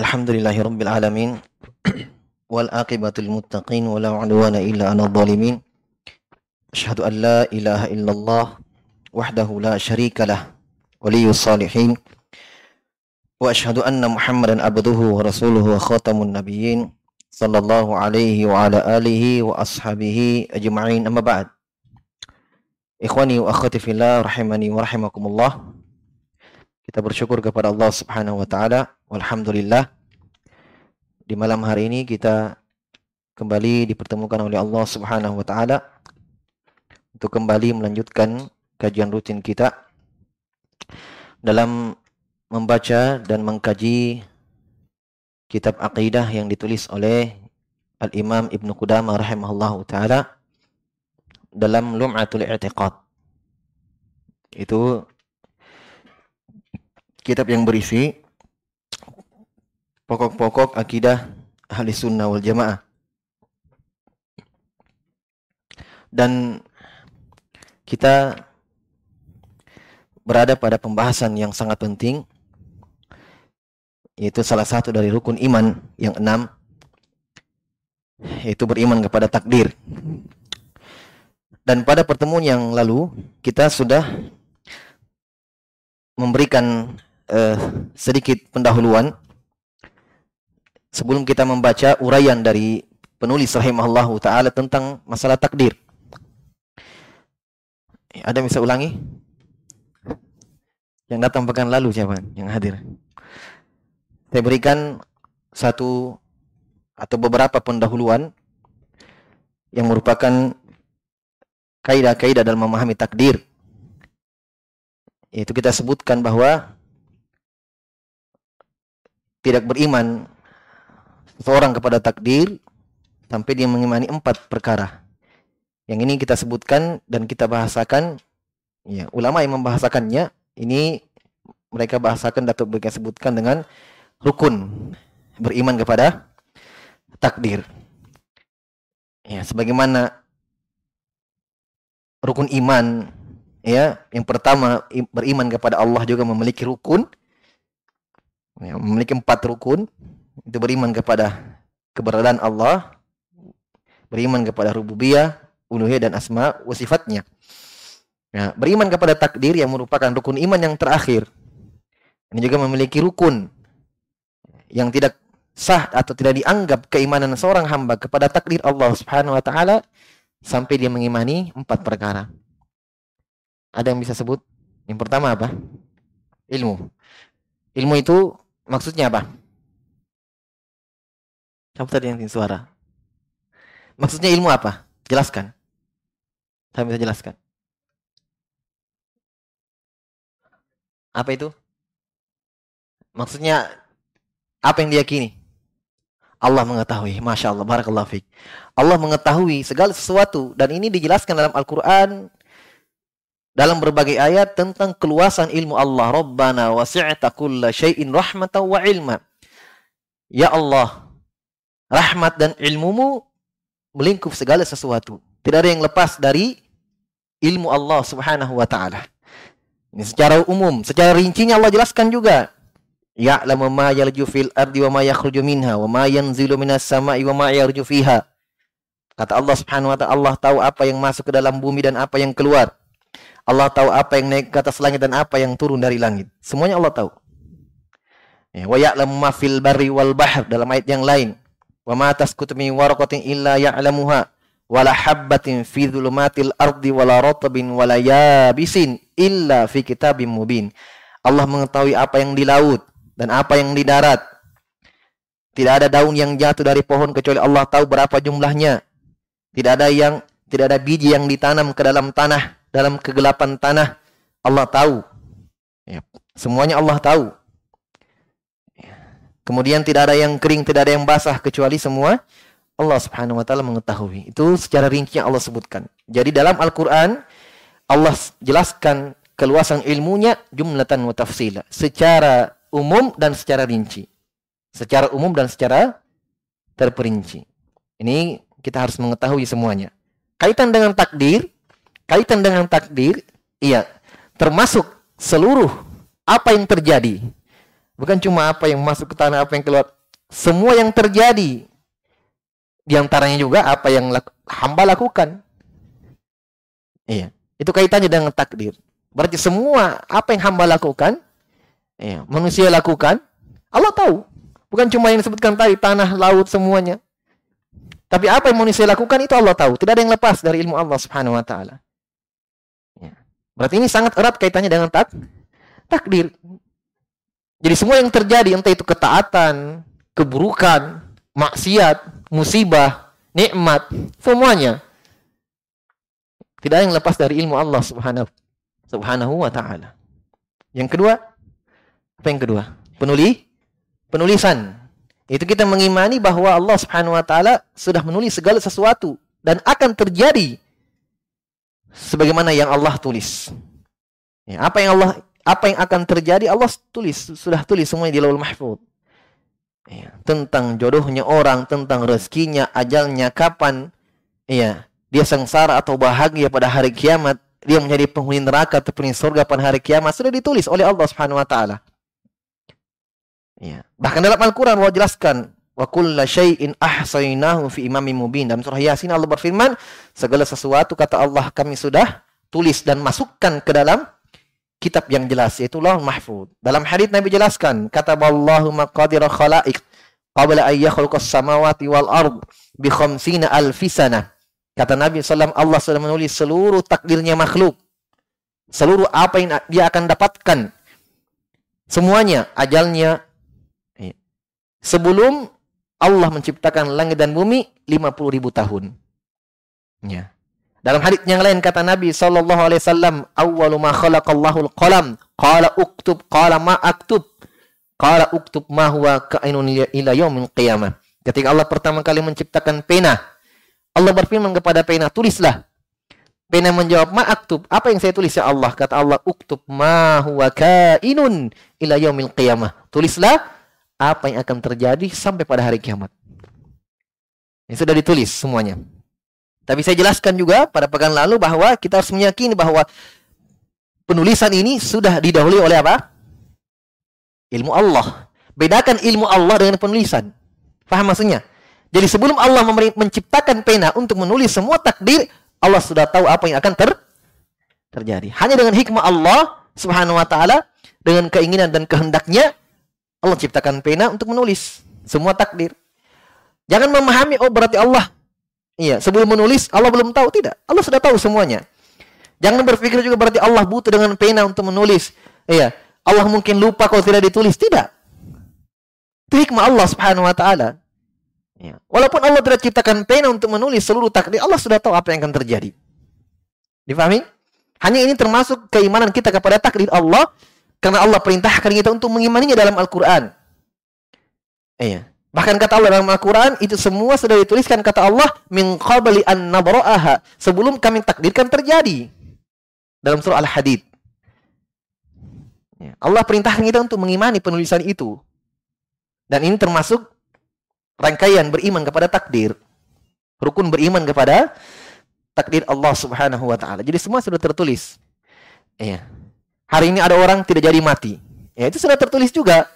Alhamdulillahi Rabbil Alamin Wal aqibatul muttaqin Wa la udwana illa ala zalimin Ashhadu an la ilaha illallah Wahdahu la sharika lah Waliyus salihin Wa ashhadu anna muhammadan abduhu wa rasuluhu wa khatamun nabiyyin Sallallahu alaihi wa ala alihi wa ashabihi ajma'in amma ba'd Ikhwani wa akhwati kita bersyukur kepada Allah Subhanahu wa taala. Alhamdulillah. Di malam hari ini kita kembali dipertemukan oleh Allah Subhanahu wa taala untuk kembali melanjutkan kajian rutin kita dalam membaca dan mengkaji kitab akidah yang ditulis oleh Al-Imam Ibnu Qudamah rahimahullahu taala dalam Lum'atul I'tiqad. Itu kitab yang berisi pokok-pokok akidah ahli sunnah wal jamaah. Dan kita berada pada pembahasan yang sangat penting yaitu salah satu dari rukun iman yang enam yaitu beriman kepada takdir. Dan pada pertemuan yang lalu kita sudah memberikan uh, sedikit pendahuluan sebelum kita membaca uraian dari penulis rahimahullah taala tentang masalah takdir. Ada bisa ulangi? Yang datang pekan lalu siapa yang hadir? Saya berikan satu atau beberapa pendahuluan yang merupakan kaidah-kaidah dalam memahami takdir. Itu kita sebutkan bahwa tidak beriman seseorang kepada takdir sampai dia mengimani empat perkara. Yang ini kita sebutkan dan kita bahasakan ya ulama yang membahasakannya ini mereka bahasakan atau mereka sebutkan dengan rukun beriman kepada takdir. Ya, sebagaimana rukun iman ya, yang pertama beriman kepada Allah juga memiliki rukun ya, memiliki empat rukun itu beriman kepada keberadaan Allah beriman kepada rububiyah uluhiyah dan asma wa sifatnya ya, beriman kepada takdir yang merupakan rukun iman yang terakhir ini juga memiliki rukun yang tidak sah atau tidak dianggap keimanan seorang hamba kepada takdir Allah Subhanahu wa taala sampai dia mengimani empat perkara. Ada yang bisa sebut? Yang pertama apa? Ilmu. Ilmu itu Maksudnya apa? Siapa tadi yang suara? Maksudnya ilmu apa? Jelaskan. Saya bisa jelaskan. Apa itu? Maksudnya apa yang diyakini? Allah mengetahui. Masya Allah. Barakallahu fiqh. Allah mengetahui segala sesuatu. Dan ini dijelaskan dalam Al-Quran dalam berbagai ayat tentang keluasan ilmu Allah. Rabbana wasi'ta kulla syai'in rahmatan wa ilma. Ya Allah, rahmat dan ilmumu melingkup segala sesuatu. Tidak ada yang lepas dari ilmu Allah Subhanahu wa taala. Ini secara umum, secara rincinya Allah jelaskan juga. Ya'lamu ma yalju fil ardi wa ma yakhruju minha wa ma yanzilu minas sama'i wa ma yarju fiha. Kata Allah Subhanahu wa taala, Allah tahu apa yang masuk ke dalam bumi dan apa yang keluar. Allah tahu apa yang naik ke atas langit dan apa yang turun dari langit. Semuanya Allah tahu. Ya, wa ya'lamu ma fil barri wal bahr dalam ayat yang lain. Wa ma tasqutu min waraqatin illa ya'lamuha wa la habbatin fi dhulumatil ardi wa la ratbin wa la yabisin illa fi kitabim mubin. Allah mengetahui apa yang di laut dan apa yang di darat. Tidak ada daun yang jatuh dari pohon kecuali Allah tahu berapa jumlahnya. Tidak ada yang tidak ada biji yang ditanam ke dalam tanah dalam kegelapan tanah Allah tahu. Ya, semuanya Allah tahu. Kemudian tidak ada yang kering, tidak ada yang basah kecuali semua Allah Subhanahu wa taala mengetahui. Itu secara rinci yang Allah sebutkan. Jadi dalam Al-Qur'an Allah jelaskan keluasan ilmunya jumlatan wa tafsila, secara umum dan secara rinci. Secara umum dan secara terperinci. Ini kita harus mengetahui semuanya. Kaitan dengan takdir, kaitan dengan takdir, iya, termasuk seluruh apa yang terjadi, Bukan cuma apa yang masuk ke tanah, apa yang keluar. Semua yang terjadi. Di antaranya juga apa yang laku, hamba lakukan. Iya. Itu kaitannya dengan takdir. Berarti semua apa yang hamba lakukan, iya, manusia lakukan, Allah tahu. Bukan cuma yang disebutkan tadi, tanah, laut, semuanya. Tapi apa yang manusia lakukan itu Allah tahu. Tidak ada yang lepas dari ilmu Allah subhanahu wa ta'ala. Ya. Berarti ini sangat erat kaitannya dengan tak, takdir. Jadi semua yang terjadi entah itu ketaatan, keburukan, maksiat, musibah, nikmat, semuanya tidak ada yang lepas dari ilmu Allah Subhanahu wa taala. Yang kedua, apa yang kedua? Penuli penulisan. Itu kita mengimani bahwa Allah Subhanahu wa taala sudah menulis segala sesuatu dan akan terjadi sebagaimana yang Allah tulis. Ya, apa yang Allah apa yang akan terjadi Allah tulis sudah tulis semuanya di Lauhul Mahfuz. Ya, tentang jodohnya orang, tentang rezekinya, ajalnya kapan, ya, dia sengsara atau bahagia pada hari kiamat, dia menjadi penghuni neraka atau penghuni surga pada hari kiamat sudah ditulis oleh Allah Subhanahu wa taala. Ya. Bahkan dalam Al-Qur'an Allah jelaskan wa kulla syai'in ahsaynahu fi imamin mubin. Dalam surah Yasin Allah berfirman, segala sesuatu kata Allah kami sudah tulis dan masukkan ke dalam kitab yang jelas yaitu Lauh Mahfuz. Dalam hadis Nabi jelaskan, kata Allahu maqadir khalaiq qabla an yakhluqas samawati wal ard bi khamsina alfi sana. Kata Nabi SAW, Allah sudah menulis seluruh takdirnya makhluk. Seluruh apa yang dia akan dapatkan. Semuanya, ajalnya. Sebelum Allah menciptakan langit dan bumi, 50 ribu tahun. Ya. Dalam hadis yang lain kata Nabi sallallahu alaihi wasallam, "Awwalu ma khalaqallahu al-qalam, qala uktub, qala ma aktub." Qala uktub ma huwa ka'inun ila yaumil qiyamah. Ketika Allah pertama kali menciptakan pena, Allah berfirman kepada pena, "Tulislah." Pena menjawab, "Ma aktub." Apa yang saya tulis ya Allah? Kata Allah, "Uktub ma huwa ka'inun ila yaumil qiyamah." Tulislah apa yang akan terjadi sampai pada hari kiamat. Ini sudah ditulis semuanya. Tapi saya jelaskan juga pada pekan lalu bahwa kita harus meyakini bahwa penulisan ini sudah didahului oleh apa? Ilmu Allah. Bedakan ilmu Allah dengan penulisan. Paham maksudnya? Jadi sebelum Allah menciptakan pena untuk menulis semua takdir, Allah sudah tahu apa yang akan ter terjadi. Hanya dengan hikmah Allah Subhanahu wa taala dengan keinginan dan kehendaknya Allah ciptakan pena untuk menulis semua takdir. Jangan memahami oh berarti Allah Iya, sebelum menulis Allah belum tahu tidak. Allah sudah tahu semuanya. Jangan berpikir juga berarti Allah butuh dengan pena untuk menulis. Iya, Allah mungkin lupa kalau tidak ditulis. Tidak. Itu hikmah Allah Subhanahu wa taala. Ya. Walaupun Allah tidak ciptakan pena untuk menulis seluruh takdir, Allah sudah tahu apa yang akan terjadi. Difahami? Hanya ini termasuk keimanan kita kepada takdir Allah karena Allah perintahkan kita untuk mengimaninya dalam Al-Qur'an. Iya. Bahkan kata Allah dalam Al-Quran, itu semua sudah dituliskan kata Allah, min qabli an. Sebelum kami takdirkan terjadi. Dalam surah Al-Hadid. Ya, Allah perintahkan kita untuk mengimani penulisan itu. Dan ini termasuk rangkaian beriman kepada takdir. Rukun beriman kepada takdir Allah subhanahu wa ta'ala. Jadi semua sudah tertulis. Ya. Hari ini ada orang tidak jadi mati. Ya, itu sudah tertulis juga.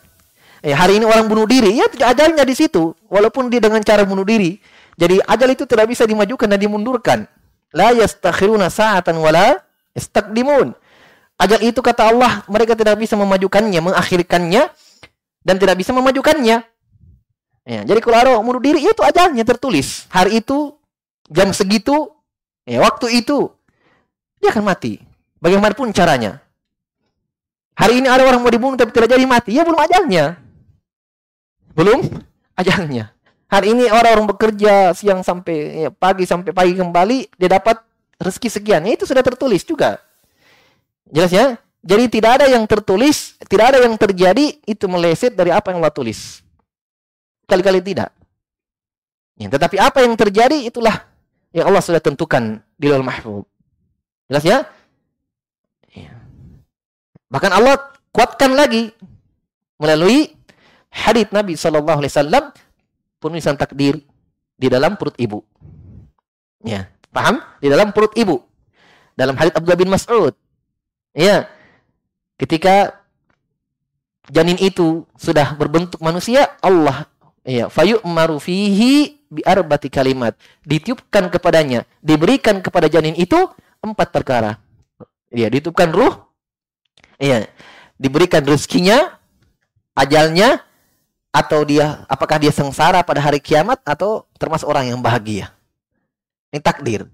Eh, hari ini orang bunuh diri, ya ajalnya di situ. Walaupun dia dengan cara bunuh diri. Jadi ajal itu tidak bisa dimajukan dan dimundurkan. La yastakhiruna sa'atan wala yastaqdimun. Ajal itu kata Allah, mereka tidak bisa memajukannya, mengakhirkannya dan tidak bisa memajukannya. Ya, jadi kalau ada bunuh diri itu ajalnya tertulis. Hari itu jam segitu, ya waktu itu dia akan mati. Bagaimanapun caranya. Hari ini ada orang mau dibunuh tapi tidak jadi mati, ya belum ajalnya. Belum ajalnya. Hari ini orang-orang bekerja siang sampai ya, pagi sampai pagi kembali, dia dapat rezeki sekian. Ya, itu sudah tertulis juga. Jelas ya? Jadi tidak ada yang tertulis, tidak ada yang terjadi, itu meleset dari apa yang Allah tulis. Kali-kali tidak. Ya, tetapi apa yang terjadi itulah yang Allah sudah tentukan di dalam mahfud. Jelas ya? Bahkan Allah kuatkan lagi melalui hadis Nabi Shallallahu Alaihi Wasallam penulisan takdir di dalam perut ibu. Ya, paham? Di dalam perut ibu. Dalam hadis Abdullah bin Mas'ud. Ya. Ketika janin itu sudah berbentuk manusia, Allah ya fayu'maru fihi bi arbati kalimat. Ditiupkan kepadanya, diberikan kepada janin itu empat perkara. Ya, ditiupkan ruh. Iya, diberikan rezekinya, ajalnya, atau dia apakah dia sengsara pada hari kiamat atau termasuk orang yang bahagia. Ini takdir.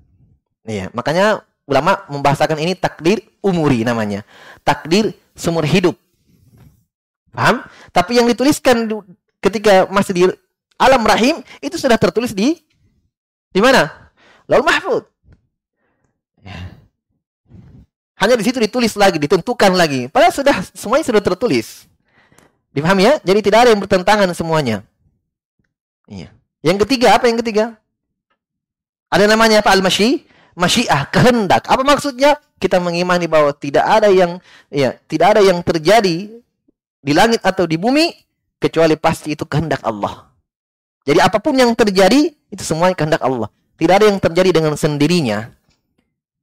Iya, makanya ulama membahasakan ini takdir umuri namanya. Takdir seumur hidup. Paham? Tapi yang dituliskan ketika masih di alam rahim itu sudah tertulis di di mana? Laul Mahfud. Ya. Hanya di situ ditulis lagi, ditentukan lagi. Padahal sudah semuanya sudah tertulis. Dipahami ya? Jadi tidak ada yang bertentangan semuanya. Iya. Yang ketiga apa yang ketiga? Ada namanya apa? Al-masyi, masyiah, kehendak. Apa maksudnya? Kita mengimani bahwa tidak ada yang ya, tidak ada yang terjadi di langit atau di bumi kecuali pasti itu kehendak Allah. Jadi apa pun yang terjadi itu semuanya kehendak Allah. Tidak ada yang terjadi dengan sendirinya.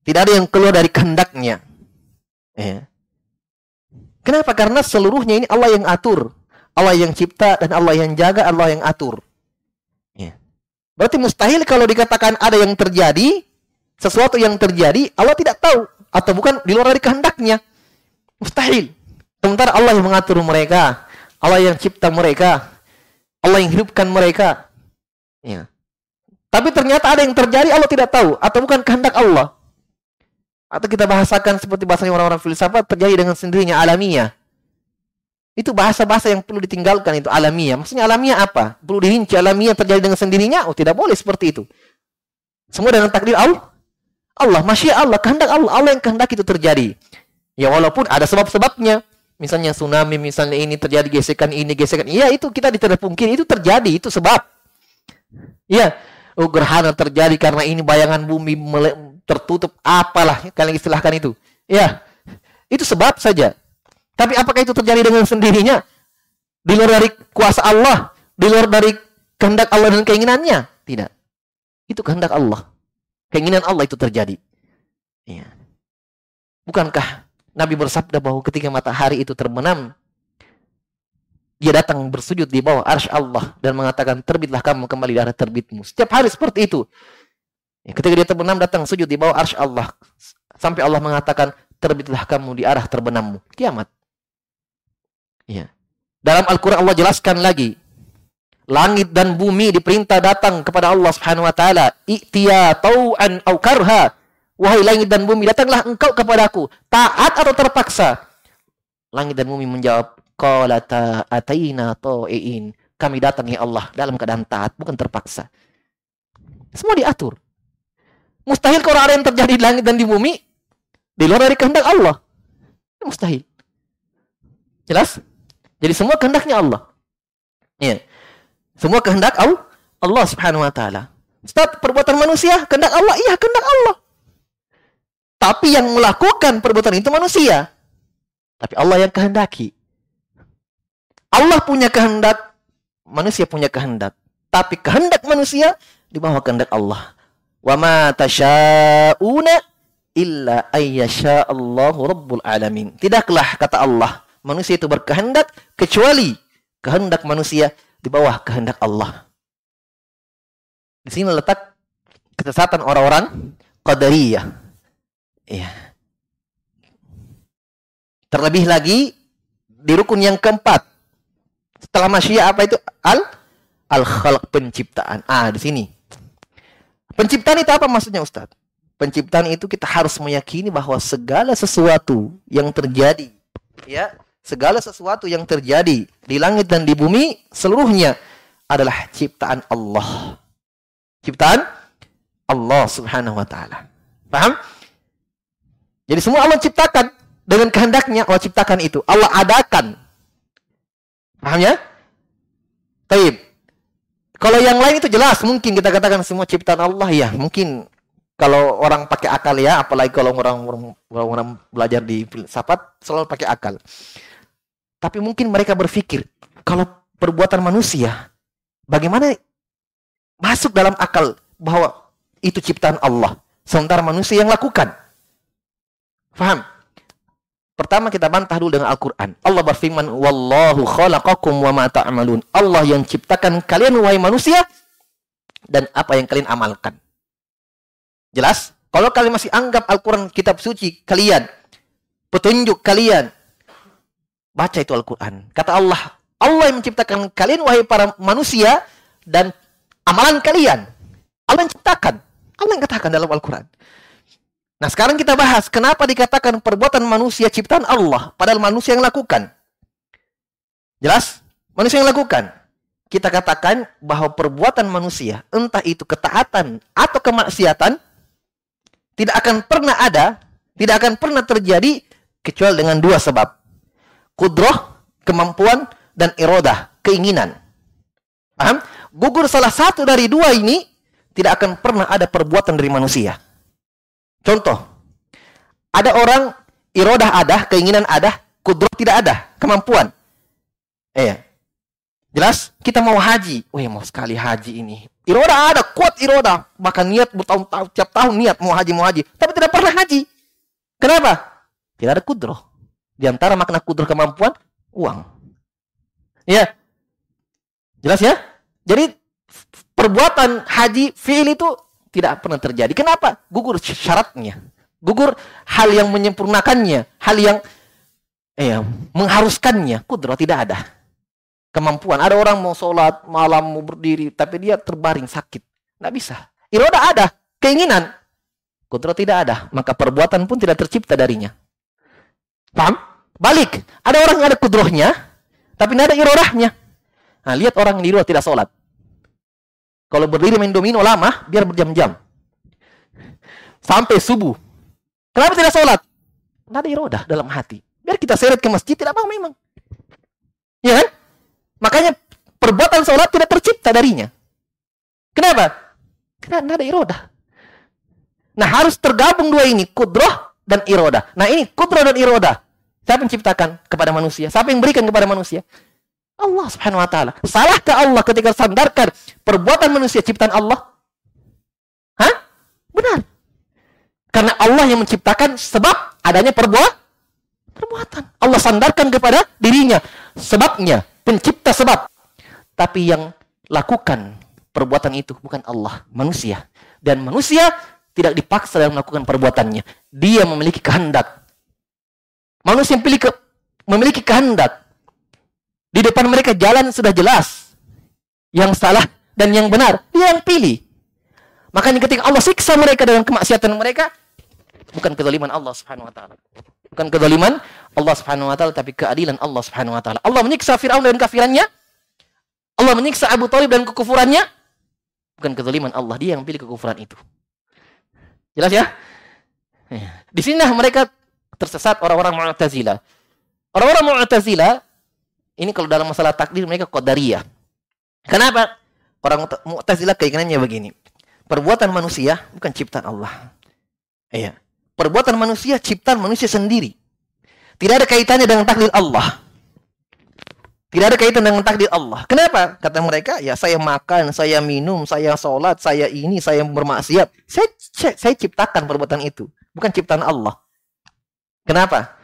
Tidak ada yang keluar dari kehendaknya. Ya. Kenapa? Karena seluruhnya ini Allah yang atur. Allah yang cipta dan Allah yang jaga, Allah yang atur. Ya. Berarti mustahil kalau dikatakan ada yang terjadi, sesuatu yang terjadi, Allah tidak tahu. Atau bukan di luar dari kehendaknya. Mustahil. Sementara Allah yang mengatur mereka. Allah yang cipta mereka. Allah yang hidupkan mereka. Ya. Tapi ternyata ada yang terjadi Allah tidak tahu atau bukan kehendak Allah. Atau kita bahasakan seperti bahasanya orang-orang filsafat terjadi dengan sendirinya alamiah. Itu bahasa-bahasa yang perlu ditinggalkan itu alamiah. Maksudnya alamiah apa? Perlu dirinci alamiah terjadi dengan sendirinya? Oh, tidak boleh seperti itu. Semua dengan takdir Allah. Allah, masya Allah, kehendak Allah. Allah yang kehendak itu terjadi. Ya walaupun ada sebab-sebabnya. Misalnya tsunami, misalnya ini terjadi gesekan ini, gesekan. Iya itu kita tidak pungkiri. Itu terjadi, itu sebab. Iya. Oh, gerhana terjadi karena ini bayangan bumi tertutup apalah kalian istilahkan itu. Ya. Itu sebab saja. Tapi apakah itu terjadi dengan sendirinya? Di luar dari kuasa Allah, di luar dari kehendak Allah dan keinginannya? Tidak. Itu kehendak Allah. Keinginan Allah itu terjadi. Ya. Bukankah Nabi bersabda bahwa ketika matahari itu terbenam, dia datang bersujud di bawah arsy Allah dan mengatakan terbitlah kamu kembali dari terbitmu. Setiap hari seperti itu. Ya, ketika dia terbenam datang sujud di bawah arsy Allah sampai Allah mengatakan terbitlah kamu di arah terbenammu. Kiamat. Ya. Dalam Al-Qur'an Allah jelaskan lagi langit dan bumi diperintah datang kepada Allah Subhanahu wa taala, "I'tiya tau'an au karha." Wahai langit dan bumi, datanglah engkau kepadaku, taat atau terpaksa. Langit dan bumi menjawab, "Qala ta'ataina ta'iin." Kami datang ya Allah dalam keadaan taat, bukan terpaksa. Semua diatur. Mustahil kalau ada yang terjadi di langit dan di bumi di luar dari kehendak Allah. Mustahil. Jelas? Jadi semua kehendaknya Allah. Ya. Semua kehendak Allah, Allah Subhanahu wa taala. Ustaz, perbuatan manusia kehendak Allah? Iya, kehendak Allah. Tapi yang melakukan perbuatan itu manusia. Tapi Allah yang kehendaki. Allah punya kehendak, manusia punya kehendak. Tapi kehendak manusia di bawah kehendak Allah. Wa ma tasyauna illa ayyasha Allahu rabbul alamin. Tidaklah kata Allah, manusia itu berkehendak kecuali kehendak manusia di bawah kehendak Allah. Di sini letak kesesatan orang-orang qadariyah. Iya. Terlebih lagi di rukun yang keempat. Setelah masyiah apa itu? Al al khalq penciptaan. Ah, di sini. Penciptaan itu apa maksudnya Ustadz? Penciptaan itu kita harus meyakini bahwa segala sesuatu yang terjadi, ya, segala sesuatu yang terjadi di langit dan di bumi seluruhnya adalah ciptaan Allah. Ciptaan Allah Subhanahu wa taala. Paham? Jadi semua Allah ciptakan dengan kehendaknya Allah ciptakan itu. Allah adakan. Paham ya? Taib. Kalau yang lain itu jelas mungkin kita katakan semua ciptaan Allah ya. Mungkin kalau orang pakai akal ya, apalagi kalau orang orang, orang belajar di filsafat selalu pakai akal. Tapi mungkin mereka berpikir kalau perbuatan manusia bagaimana masuk dalam akal bahwa itu ciptaan Allah sementara manusia yang lakukan. Faham? Pertama kita bantah dulu dengan Al-Quran. Allah berfirman, Wallahu khalaqakum wa ma ta'amalun. Allah yang ciptakan kalian, wahai manusia, dan apa yang kalian amalkan. Jelas? Kalau kalian masih anggap Al-Quran kitab suci kalian, petunjuk kalian, baca itu Al-Quran. Kata Allah, Allah yang menciptakan kalian, wahai para manusia, dan amalan kalian. Allah yang ciptakan. Allah yang katakan dalam Al-Quran. Nah sekarang kita bahas kenapa dikatakan perbuatan manusia ciptaan Allah padahal manusia yang lakukan. Jelas? Manusia yang lakukan. Kita katakan bahwa perbuatan manusia, entah itu ketaatan atau kemaksiatan, tidak akan pernah ada, tidak akan pernah terjadi kecuali dengan dua sebab. Kudroh, kemampuan, dan irodah, keinginan. Paham? Gugur salah satu dari dua ini, tidak akan pernah ada perbuatan dari manusia. Contoh, ada orang irodah ada, keinginan ada, kudrat tidak ada, kemampuan. Eh, jelas? Kita mau haji, wah mau sekali haji ini. Irodah ada, kuat irodah, bahkan niat bertahun-tahun, tiap tahun niat mau haji mau haji, tapi tidak pernah haji. Kenapa? Tidak ada kudroh. Di antara makna kudroh kemampuan, uang. Ya, jelas ya? Jadi perbuatan haji fiil itu tidak pernah terjadi. Kenapa? Gugur syaratnya. Gugur hal yang menyempurnakannya, hal yang eh, mengharuskannya. Kudrat tidak ada. Kemampuan. Ada orang mau sholat malam, mau berdiri, tapi dia terbaring sakit. Tidak bisa. Iroda ada. Keinginan. Kudrat tidak ada. Maka perbuatan pun tidak tercipta darinya. Paham? Balik. Ada orang yang ada kudrohnya, tapi tidak ada irodahnya. Nah, lihat orang yang di luar tidak sholat. Kalau berdiri main domino lama, biar berjam-jam. Sampai subuh. Kenapa tidak sholat? Tidak ada irodah dalam hati. Biar kita seret ke masjid, tidak mau memang. Ya kan? Makanya perbuatan sholat tidak tercipta darinya. Kenapa? Karena tidak ada irodah. Nah harus tergabung dua ini, kudroh dan irodah. Nah ini kudroh dan irodah. Siapa menciptakan kepada manusia? Siapa yang berikan kepada manusia? Allah Subhanahu wa taala. Salahkah Allah ketika sandarkan perbuatan manusia ciptaan Allah? Hah? Benar. Karena Allah yang menciptakan sebab adanya perbuatan perbuatan. Allah sandarkan kepada dirinya sebabnya, pencipta sebab. Tapi yang lakukan perbuatan itu bukan Allah, manusia. Dan manusia tidak dipaksa dalam melakukan perbuatannya. Dia memiliki kehendak. Manusia yang memiliki kehendak di depan mereka jalan sudah jelas. Yang salah dan yang benar. Dia yang pilih. Makanya ketika Allah siksa mereka dengan kemaksiatan mereka, bukan kezaliman Allah Subhanahu wa taala. Bukan kezaliman Allah Subhanahu wa taala tapi keadilan Allah Subhanahu wa taala. Allah menyiksa Firaun dan kafirannya. Allah menyiksa Abu Talib dan kekufurannya. Bukan kezaliman Allah, dia yang pilih kekufuran itu. Jelas ya? Di sini mereka tersesat orang-orang Mu'tazilah. Orang-orang Mu'tazilah ini kalau dalam masalah takdir mereka qadariyah. Kenapa? Orang Mu'tazilah keinginannya begini. Perbuatan manusia bukan ciptaan Allah. Iya. Perbuatan manusia ciptaan manusia sendiri. Tidak ada kaitannya dengan takdir Allah. Tidak ada kaitan dengan takdir Allah. Kenapa? Kata mereka, ya saya makan, saya minum, saya sholat, saya ini, saya bermaksiat. Saya, saya ciptakan perbuatan itu. Bukan ciptaan Allah. Kenapa?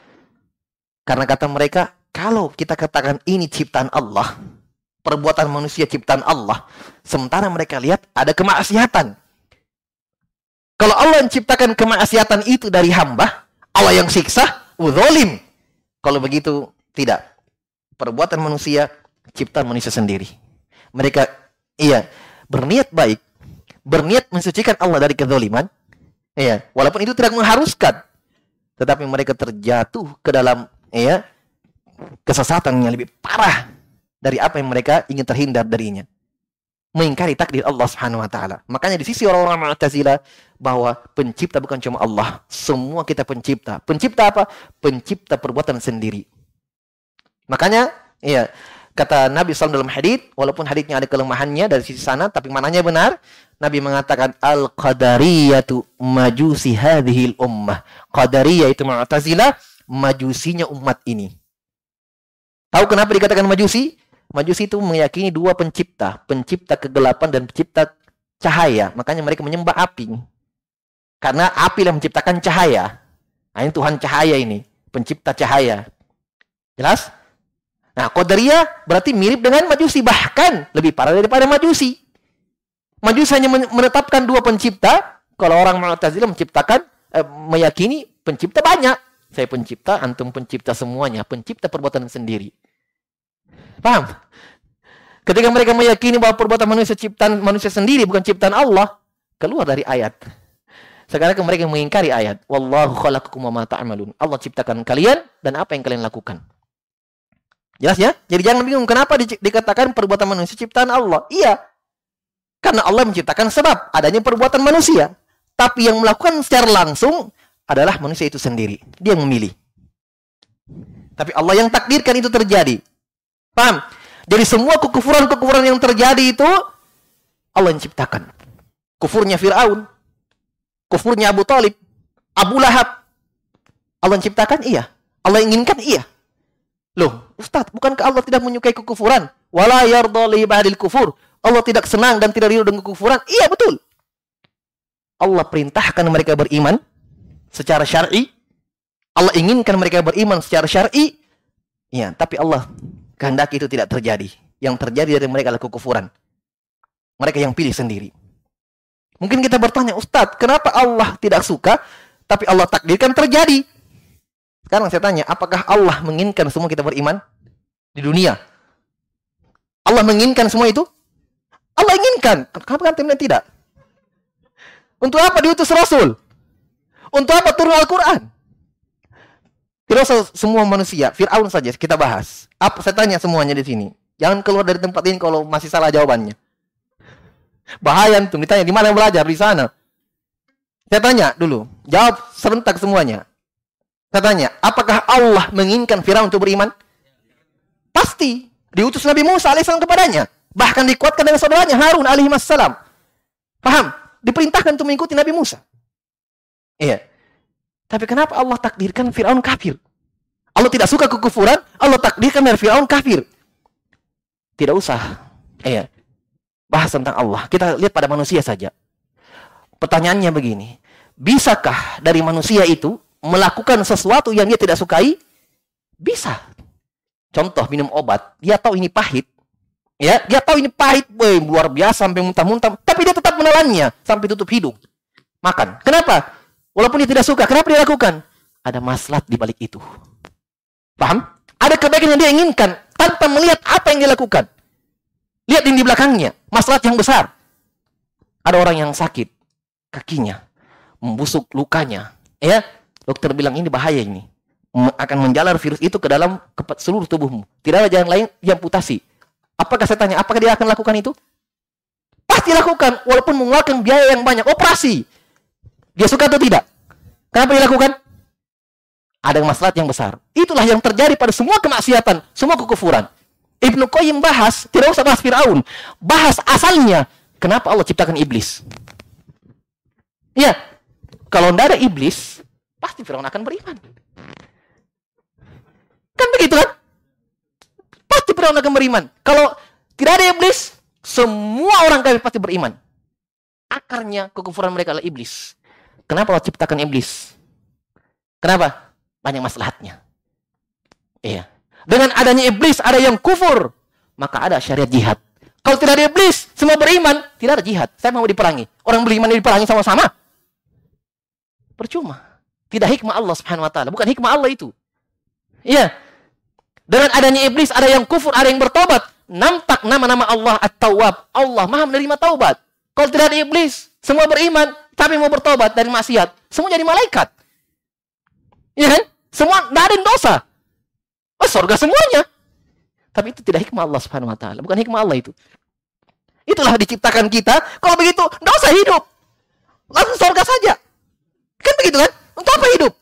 Karena kata mereka, kalau kita katakan ini ciptaan Allah, perbuatan manusia ciptaan Allah, sementara mereka lihat ada kemaksiatan. Kalau Allah yang ciptakan kemaksiatan itu dari hamba, Allah yang siksa, udzolim. Kalau begitu, tidak. Perbuatan manusia, ciptaan manusia sendiri. Mereka, iya, berniat baik, berniat mensucikan Allah dari kezoliman, iya, walaupun itu tidak mengharuskan, tetapi mereka terjatuh ke dalam, iya, kesesatan yang lebih parah dari apa yang mereka ingin terhindar darinya. Mengingkari takdir Allah Subhanahu wa taala. Makanya di sisi orang-orang Mu'tazilah bahwa pencipta bukan cuma Allah, semua kita pencipta. Pencipta apa? Pencipta perbuatan sendiri. Makanya, iya, kata Nabi SAW dalam hadis, walaupun hadisnya ada kelemahannya dari sisi sana, tapi mananya benar. Nabi mengatakan al-qadariyatu majusi hadhil ummah. Qadariyah itu Mu'tazilah, majusinya umat ini. Tahu kenapa dikatakan majusi? Majusi itu meyakini dua pencipta, pencipta kegelapan dan pencipta cahaya. Makanya mereka menyembah api. Karena api yang menciptakan cahaya. Nah, ini Tuhan cahaya ini. pencipta cahaya. Jelas? Nah, Qadariyah berarti mirip dengan Majusi, bahkan lebih parah daripada Majusi. Majusi hanya menetapkan dua pencipta, kalau orang Mu'tazilah menciptakan eh, meyakini pencipta banyak. Saya pencipta, antum pencipta semuanya, pencipta perbuatan sendiri. Paham? Ketika mereka meyakini bahwa perbuatan manusia ciptaan manusia sendiri bukan ciptaan Allah, keluar dari ayat. Sekarang mereka mengingkari ayat. Wallahu khalaqakum wa ma ta'malun. Allah ciptakan kalian dan apa yang kalian lakukan. Jelas ya? Jadi jangan bingung kenapa di, dikatakan perbuatan manusia ciptaan Allah. Iya. Karena Allah menciptakan sebab adanya perbuatan manusia. Tapi yang melakukan secara langsung adalah manusia itu sendiri. Dia yang memilih. Tapi Allah yang takdirkan itu terjadi. Paham? Jadi semua kekufuran-kekufuran yang terjadi itu Allah yang ciptakan. Kufurnya Fir'aun. Kufurnya Abu Talib. Abu Lahab. Allah yang ciptakan? Iya. Allah yang inginkan? Iya. Loh, Ustaz, bukankah Allah tidak menyukai kekufuran? Wala yardha li kufur. Allah tidak senang dan tidak ridho dengan kekufuran? Iya, betul. Allah perintahkan mereka beriman secara syar'i. Allah inginkan mereka beriman secara syar'i. Ya, tapi Allah kehendaki itu tidak terjadi. Yang terjadi dari mereka adalah kekufuran. Mereka yang pilih sendiri. Mungkin kita bertanya, Ustadz, kenapa Allah tidak suka, tapi Allah takdirkan terjadi? Sekarang saya tanya, apakah Allah menginginkan semua kita beriman di dunia? Allah menginginkan semua itu? Allah inginkan. Kenapa kan tidak? Untuk apa diutus Rasul? Untuk apa turun Al-Quran? Usah semua manusia, Fir'aun saja kita bahas. Apa saya tanya semuanya di sini. Jangan keluar dari tempat ini kalau masih salah jawabannya. Bahaya tuh ditanya di mana belajar di sana. Saya tanya dulu, jawab serentak semuanya. Saya tanya, apakah Allah menginginkan Firaun untuk beriman? Pasti. Diutus Nabi Musa alaihissalam kepadanya. Bahkan dikuatkan dengan saudaranya Harun alaihissalam. Paham? Diperintahkan untuk mengikuti Nabi Musa. Iya. Tapi kenapa Allah takdirkan Fir'aun kafir? Allah tidak suka kekufuran, Allah takdirkan dari Fir'aun kafir. Tidak usah. Iya. Bahas tentang Allah. Kita lihat pada manusia saja. Pertanyaannya begini. Bisakah dari manusia itu melakukan sesuatu yang dia tidak sukai? Bisa. Contoh minum obat. Dia tahu ini pahit. Ya, dia tahu ini pahit, boy, luar biasa sampai muntah-muntah, tapi dia tetap menelannya sampai tutup hidung. Makan. Kenapa? Walaupun dia tidak suka, kenapa dia lakukan? Ada maslahat di balik itu. Paham? Ada kebaikan yang dia inginkan tanpa melihat apa yang dia lakukan. Lihat yang di belakangnya, maslahat yang besar. Ada orang yang sakit, kakinya membusuk lukanya. Ya, dokter bilang ini bahaya ini. Akan menjalar virus itu ke dalam ke seluruh tubuhmu. Tidak ada jalan lain yang putasi. Apakah saya tanya, apakah dia akan lakukan itu? Pasti lakukan, walaupun mengeluarkan biaya yang banyak. Operasi. Dia suka atau tidak? Kenapa dilakukan? Ada masalah yang besar. Itulah yang terjadi pada semua kemaksiatan, semua kekufuran. Ibnu Qayyim bahas, tidak usah bahas Fir'aun. Bahas asalnya. Kenapa Allah ciptakan iblis? Ya, kalau tidak ada iblis, pasti Fir'aun akan beriman. Kan begitu kan? Pasti Fir'aun akan beriman. Kalau tidak ada iblis, semua orang kafir pasti beriman. Akarnya kekufuran mereka adalah iblis. Kenapa Allah ciptakan iblis? Kenapa? Banyak maslahatnya. Iya. Dengan adanya iblis ada yang kufur, maka ada syariat jihad. Kalau tidak ada iblis, semua beriman, tidak ada jihad. Saya mau diperangi. Orang beriman diperangi sama-sama. Percuma. Tidak hikmah Allah Subhanahu wa taala, bukan hikmah Allah itu. Iya. Dengan adanya iblis ada yang kufur, ada yang bertobat. Nampak nama-nama Allah At-Tawwab. Allah Maha menerima taubat. Kalau tidak ada iblis, semua beriman, tapi mau bertobat dari maksiat, semua jadi malaikat. Iya kan? Semua tidak ada dosa. Oh, surga semuanya. Tapi itu tidak hikmah Allah Subhanahu wa taala, bukan hikmah Allah itu. Itulah diciptakan kita, kalau begitu usah hidup. Langsung surga saja. Kan begitu kan? Untuk apa hidup?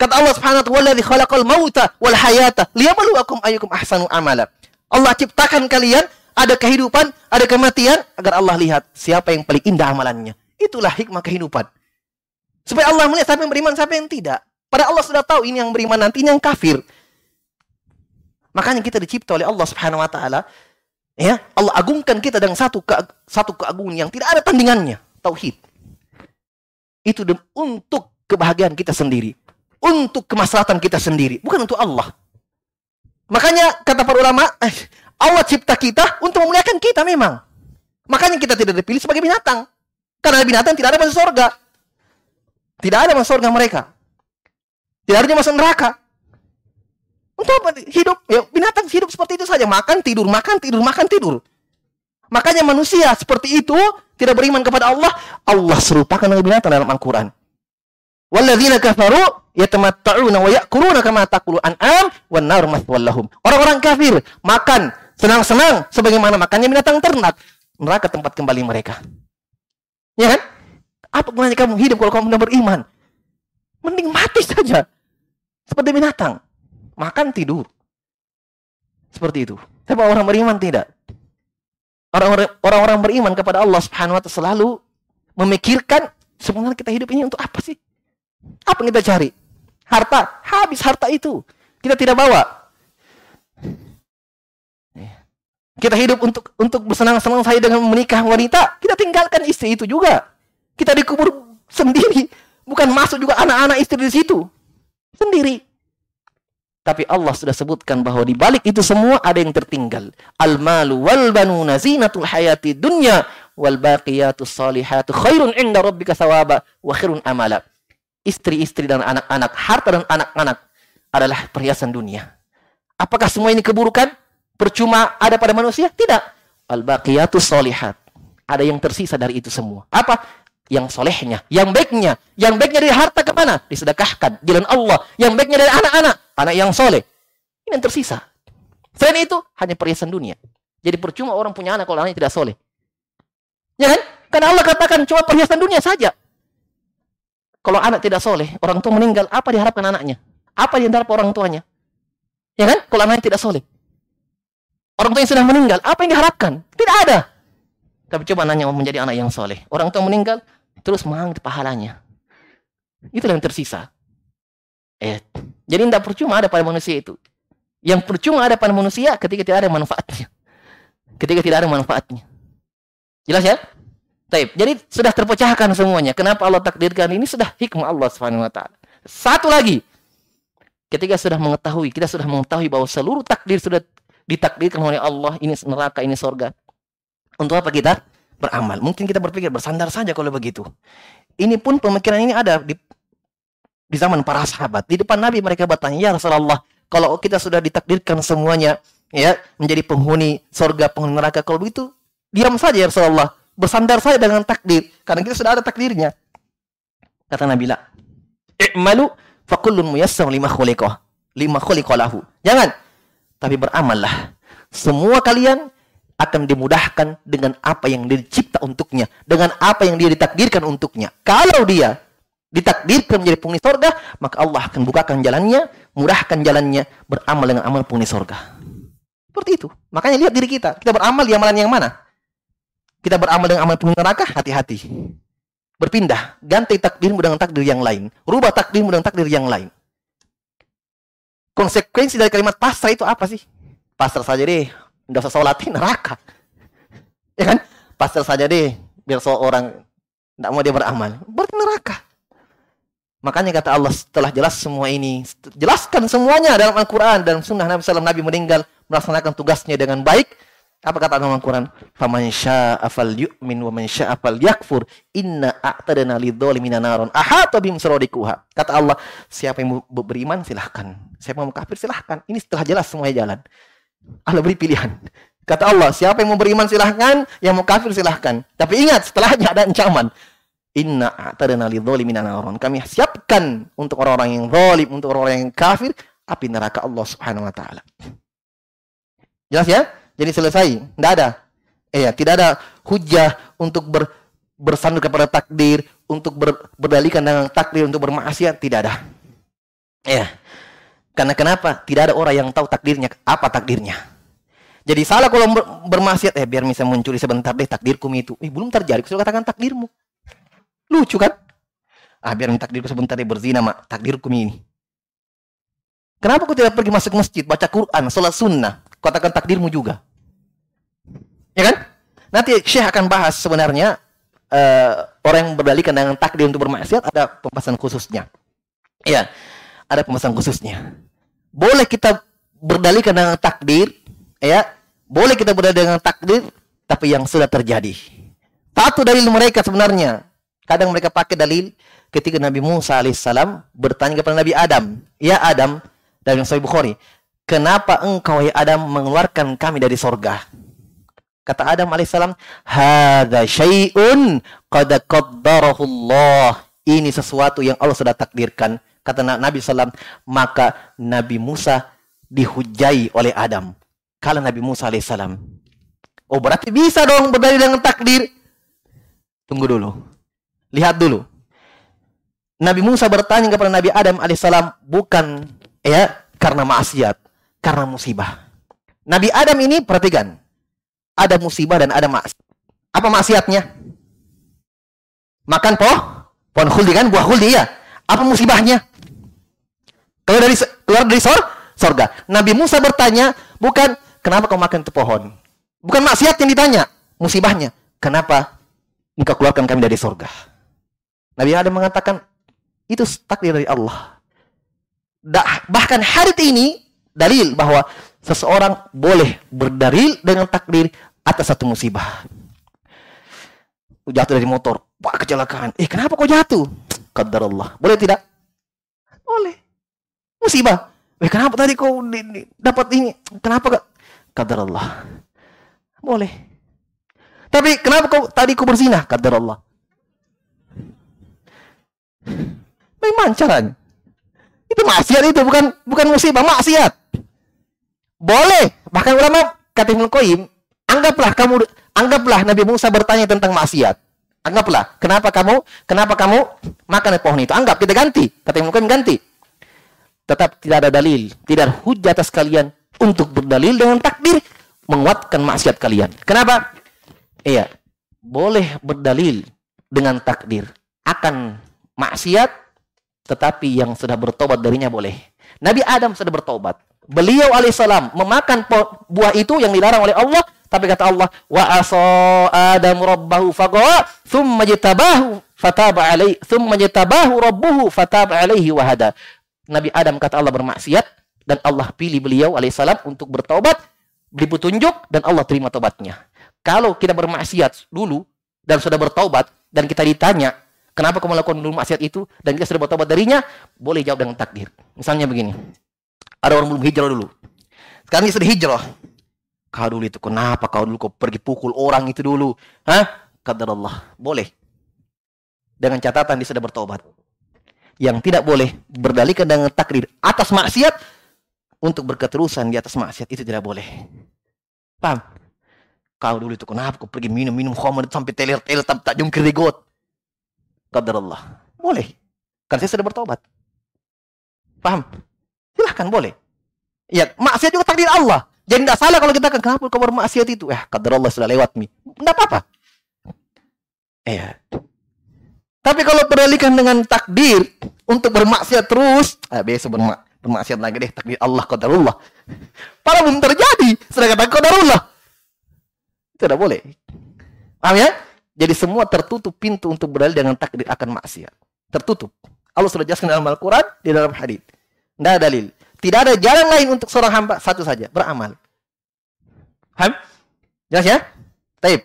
Kata Allah Subhanahu wa taala, "Wallazi khalaqal mauta wal hayata liyabluwakum ayyukum ahsanu amala." Allah ciptakan kalian ada kehidupan, ada kematian agar Allah lihat siapa yang paling indah amalannya. Itulah hikmah kehidupan. Supaya Allah melihat siapa yang beriman, siapa yang tidak. Pada Allah sudah tahu ini yang beriman nanti, ini yang kafir. Makanya kita dicipta oleh Allah Subhanahu wa taala. Ya, Allah agungkan kita dengan satu ke, satu keagungan yang tidak ada tandingannya, tauhid. Itu untuk kebahagiaan kita sendiri. untuk kemaslahatan kita sendiri, bukan untuk Allah. Makanya kata para ulama, eh, Allah cipta kita untuk memuliakan kita memang. Makanya kita tidak dipilih sebagai binatang. Karena binatang tidak ada masuk surga. Tidak ada masuk surga mereka. Tidak ada masuk neraka. Untuk apa hidup? Ya, binatang hidup seperti itu saja. Makan, tidur, makan, tidur, makan, tidur. Makanya manusia seperti itu tidak beriman kepada Allah. Allah serupakan dengan binatang dalam Al-Quran. Walladzina kafaru yatamatta'una wa ya'kuluna kama taqulu an'am wan nar lahum. Orang-orang kafir makan senang-senang sebagaimana makannya binatang ternak. Neraka tempat kembali mereka. Ya kan? Apa gunanya kamu hidup kalau kamu tidak beriman? Mending mati saja. Seperti binatang. Makan tidur. Seperti itu. Tapi orang beriman tidak. Orang-orang beriman kepada Allah Subhanahu wa taala selalu memikirkan sebenarnya kita hidup ini untuk apa sih? Apa yang kita cari? Harta. Habis harta itu. Kita tidak bawa. Kita hidup untuk untuk bersenang-senang saya dengan menikah wanita. Kita tinggalkan istri itu juga. Kita dikubur sendiri. Bukan masuk juga anak-anak istri di situ. Sendiri. Tapi Allah sudah sebutkan bahwa di balik itu semua ada yang tertinggal. Al-malu wal banuna zinatul hayati dunya wal baqiyatus salihatu khairun inda rabbika thawaba wa khairun amala istri-istri dan anak-anak, harta dan anak-anak adalah perhiasan dunia. Apakah semua ini keburukan? Percuma ada pada manusia? Tidak. Al-baqiyatu solihat. Ada yang tersisa dari itu semua. Apa? Yang solehnya, yang baiknya. Yang baiknya dari harta ke mana? Disedekahkan. Jalan Allah. Yang baiknya dari anak-anak. Anak yang soleh. Ini yang tersisa. Selain itu, hanya perhiasan dunia. Jadi percuma orang punya anak kalau anaknya tidak soleh. Ya kan? Karena Allah katakan cuma perhiasan dunia saja. Kalau anak tidak soleh, orang tua meninggal, apa diharapkan anaknya? Apa yang diharap orang tuanya? Ya kan? Kalau anaknya tidak soleh. Orang tua yang sudah meninggal, apa yang diharapkan? Tidak ada. Tapi coba nanya mau menjadi anak yang soleh. Orang tua meninggal, terus mengambil pahalanya. Itu yang tersisa. Eh, jadi tidak percuma ada pada manusia itu. Yang percuma ada pada manusia ketika tidak ada manfaatnya. Ketika tidak ada manfaatnya. Jelas ya? Taib. Jadi sudah terpecahkan semuanya. Kenapa Allah takdirkan ini sudah hikmah Allah taala. Satu lagi. Ketika sudah mengetahui, kita sudah mengetahui bahwa seluruh takdir sudah ditakdirkan oleh Allah, ini neraka, ini sorga. Untuk apa kita beramal? Mungkin kita berpikir bersandar saja kalau begitu. Ini pun pemikiran ini ada di di zaman para sahabat. Di depan Nabi mereka bertanya, "Ya Rasulullah, kalau kita sudah ditakdirkan semuanya ya menjadi penghuni sorga, penghuni neraka, kalau begitu diam saja ya Rasulullah." bersandar saja dengan takdir karena kita sudah ada takdirnya. Kata Nabi la. I'malu fakullun muyassar lima khuliqah. Lima khuliqalahu. Jangan. Tapi beramallah. Semua kalian akan dimudahkan dengan apa yang dicipta untuknya. Dengan apa yang dia ditakdirkan untuknya. Kalau dia ditakdirkan menjadi penghuni sorga, maka Allah akan bukakan jalannya, mudahkan jalannya, beramal dengan amal penghuni sorga. Seperti itu. Makanya lihat diri kita. Kita beramal di amalan yang mana? kita beramal dengan amal penuh neraka, hati-hati. Berpindah, ganti takdirmu dengan takdir yang lain. Rubah takdirmu dengan takdir yang lain. Konsekuensi dari kalimat pasrah itu apa sih? Pasrah saja deh, nggak usah sholatin neraka. Ya kan? Pasrah saja deh, biar seorang tidak mau dia beramal. Berarti neraka. Makanya kata Allah setelah jelas semua ini, jelaskan semuanya dalam Al-Quran dan Sunnah Nabi SAW Nabi meninggal melaksanakan tugasnya dengan baik, apa kata dalam Al-Quran? Faman syaa'a falyu'min wa man syaa'a falyakfur. Inna a'tadna lidzalimina naron. Ahata bihim suradikuha. Kata Allah, siapa yang beriman silahkan. Siapa yang mau kafir silahkan. Ini setelah jelas semuanya jalan. Allah beri pilihan. Kata Allah, siapa yang mau beriman silahkan, yang mau kafir silahkan. Tapi ingat, setelahnya ada ancaman. Inna a'tadna lidzalimina naron. Kami siapkan untuk orang-orang yang zalim, untuk orang-orang yang kafir, api neraka Allah Subhanahu wa taala. Jelas ya? Jadi selesai. Tidak ada. Eh, ya, tidak ada hujah untuk ber, bersandar kepada takdir, untuk ber, berdalikan dengan takdir untuk bermaksiat, tidak ada. Ya. Karena kenapa? Tidak ada orang yang tahu takdirnya, apa takdirnya. Jadi salah kalau ber, bermaksiat, eh biar bisa mencuri sebentar deh takdirku itu. Eh belum terjadi, sudah katakan takdirmu. Lucu kan? Ah biar takdirku sebentar deh berzina, mak. Takdirku ini. Kenapa kau tidak pergi masuk masjid, baca Quran, sholat sunnah? Katakan takdirmu juga. Ya kan? Nanti Syekh akan bahas sebenarnya uh, orang yang berdalikan dengan takdir untuk bermaksiat ada pembahasan khususnya. Ya. ada pembahasan khususnya. Boleh kita berdalilkan dengan takdir, ya. Boleh kita berdalil dengan takdir, tapi yang sudah terjadi. Satu dalil mereka sebenarnya. Kadang mereka pakai dalil ketika Nabi Musa alaihissalam bertanya kepada Nabi Adam, "Ya Adam," dalam Sahih Bukhari, "Kenapa engkau ya Adam mengeluarkan kami dari sorga?" Kata Adam alaihissalam, "Hadza syai'un qad qaddarahu Allah." Ini sesuatu yang Allah sudah takdirkan. Kata Nabi SAW, maka Nabi Musa dihujai oleh Adam. Kalau Nabi Musa alaihissalam. Oh berarti bisa dong berdalil dengan takdir. Tunggu dulu. Lihat dulu. Nabi Musa bertanya kepada Nabi Adam alaihissalam bukan ya karena maksiat, karena musibah. Nabi Adam ini perhatikan, ada musibah dan ada maksiat. Apa maksiatnya? Makan poh, pohon khuldi kan, buah khuldi ya. Apa musibahnya? Kalau dari keluar dari sor, sorga. Nabi Musa bertanya, bukan kenapa kau makan itu pohon? Bukan maksiat yang ditanya, musibahnya. Kenapa engkau keluarkan kami dari sorga? Nabi Adam mengatakan, itu takdir dari Allah. bahkan hari ini dalil bahwa seseorang boleh berdalil dengan takdir atas satu musibah. Jatuh dari motor, wah kecelakaan. Eh kenapa kau jatuh? Qadar Allah. Boleh tidak? Boleh. Musibah. Eh kenapa tadi kau dapat ini? Kenapa kak? Qadar Allah. Boleh. Tapi kenapa kau tadi kau berzina? Qadar Allah. Memang caranya. Itu maksiat itu bukan bukan musibah, maksiat. Boleh. Bahkan ulama kata Ibnu Qayyim, anggaplah kamu anggaplah Nabi Musa bertanya tentang maksiat. Anggaplah, kenapa kamu kenapa kamu makan pohon itu? Anggap kita ganti. Kata Ibnu Qayyim ganti. Tetap tidak ada dalil, tidak ada hujah atas kalian untuk berdalil dengan takdir menguatkan maksiat kalian. Kenapa? Iya, boleh berdalil dengan takdir akan maksiat tetapi yang sudah bertobat darinya boleh. Nabi Adam sudah bertobat. Beliau alaihissalam memakan buah itu yang dilarang oleh Allah, tapi kata Allah, wa aso Adam rabbahu fagawa, thumma jitabahu fataba alaihi, thumma jitabahu rabbuhu fataba alaihi wahada. Nabi Adam kata Allah bermaksiat dan Allah pilih beliau alaihissalam untuk bertobat, beri petunjuk dan Allah terima tobatnya. Kalau kita bermaksiat dulu dan sudah bertobat dan kita ditanya, kenapa kamu melakukan dulu maksiat itu dan kita sudah bertobat darinya, boleh jawab dengan takdir. Misalnya begini. Ada orang belum hijrah dulu. Sekarang dia sudah hijrah. Kau dulu itu kenapa kau dulu kau pergi pukul orang itu dulu? Hah? Kadar Allah. Boleh. Dengan catatan dia sudah bertobat. Yang tidak boleh berdalikan dengan takdir atas maksiat untuk berketerusan di atas maksiat itu tidak boleh. Paham? Kau dulu itu kenapa kau pergi minum-minum khamr sampai teler-teler tak jungkir di got? Kadar Allah. Boleh. Karena saya sudah bertobat. Paham? Silahkan boleh. Ya, maksiat juga takdir Allah. Jadi tidak salah kalau kita akan kenapa kau bermaksiat itu? Eh, kadar Allah sudah lewat nih. Tidak apa-apa. Iya. Tapi kalau berdalikan dengan takdir untuk bermaksiat terus, eh, besok bermak bermaksiat lagi deh takdir Allah qadarullah. Para belum terjadi, sedangkan qadarullah. Tidak boleh. Paham ya? Jadi semua tertutup pintu untuk berdalil dengan takdir akan maksiat. Tertutup. Allah sudah jelaskan dalam Al-Quran, di dalam hadis. Tidak dalil. Tidak ada jalan lain untuk seorang hamba. Satu saja. Beramal. Ham? Jelas ya? Taib.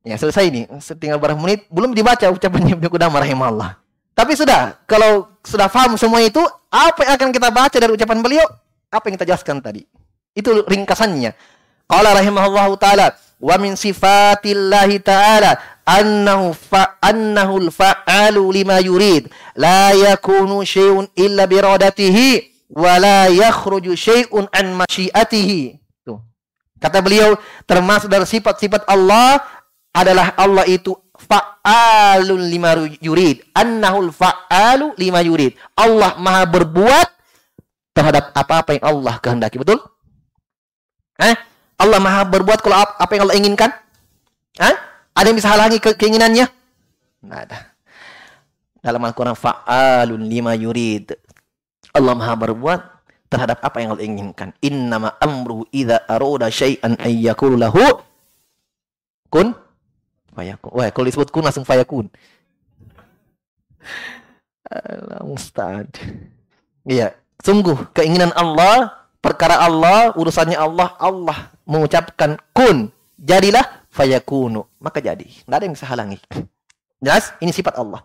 Ya selesai ini. Tinggal berapa menit. Belum dibaca ucapannya Ibnu Qudamah rahimahullah. Tapi sudah. Kalau sudah paham semua itu. Apa yang akan kita baca dari ucapan beliau? Apa yang kita jelaskan tadi? Itu ringkasannya. Qala rahimahullah ta'ala. Wa min sifatillahi ta'ala annahu fa annahu al-fa'alu lima yurid la yakunu syai'un illa bi iradatihi wa la yakhruju syai'un an masyiatihi. Tuh. Kata beliau termasuk dari sifat-sifat Allah adalah Allah itu fa'alun lima yurid. Annahu al-fa'alu lima yurid. Allah maha berbuat terhadap apa-apa yang Allah kehendaki. Betul? Eh Allah maha berbuat kalau apa yang Allah inginkan? Eh ada yang bisa halangi ke keinginannya? Tidak ada. Dalam Al-Quran, fa'alun lima yurid. Allah maha berbuat terhadap apa yang Allah inginkan. Innama amru idha aroda syai'an ayyakul lahu kun fayakun. Wah, kalau disebut kun langsung fayakun. Allah. Iya, sungguh keinginan Allah, perkara Allah, urusannya Allah, Allah mengucapkan kun, jadilah fayakunu, maka jadi. Tidak ada yang bisa halangi. Jelas? Ini sifat Allah.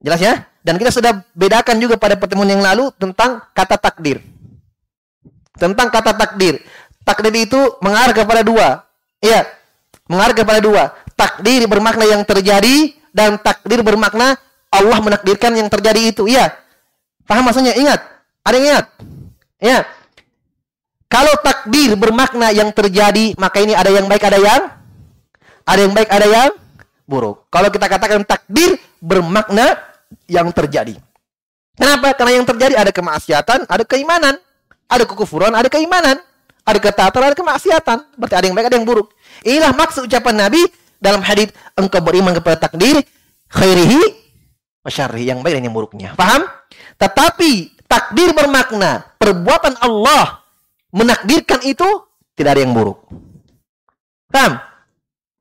Jelas ya? Dan kita sudah bedakan juga pada pertemuan yang lalu tentang kata takdir. Tentang kata takdir. Takdir itu mengarah kepada dua. Iya, mengarah kepada dua. Takdir bermakna yang terjadi dan takdir bermakna Allah menakdirkan yang terjadi itu. Iya. Paham maksudnya? Ingat. Ada yang ingat? Ya. Kalau takdir bermakna yang terjadi, maka ini ada yang baik, ada yang ada yang baik, ada yang buruk. Kalau kita katakan takdir bermakna yang terjadi. Kenapa? Karena yang terjadi ada kemaksiatan, ada keimanan, ada kekufuran, ada keimanan, ada ketaatan, ada kemaksiatan. Berarti ada yang baik, ada yang buruk. Inilah maksud ucapan Nabi dalam hadis engkau beriman kepada takdir khairihi wa yang baik dan yang buruknya. Paham? Tetapi takdir bermakna perbuatan Allah menakdirkan itu tidak ada yang buruk. Paham?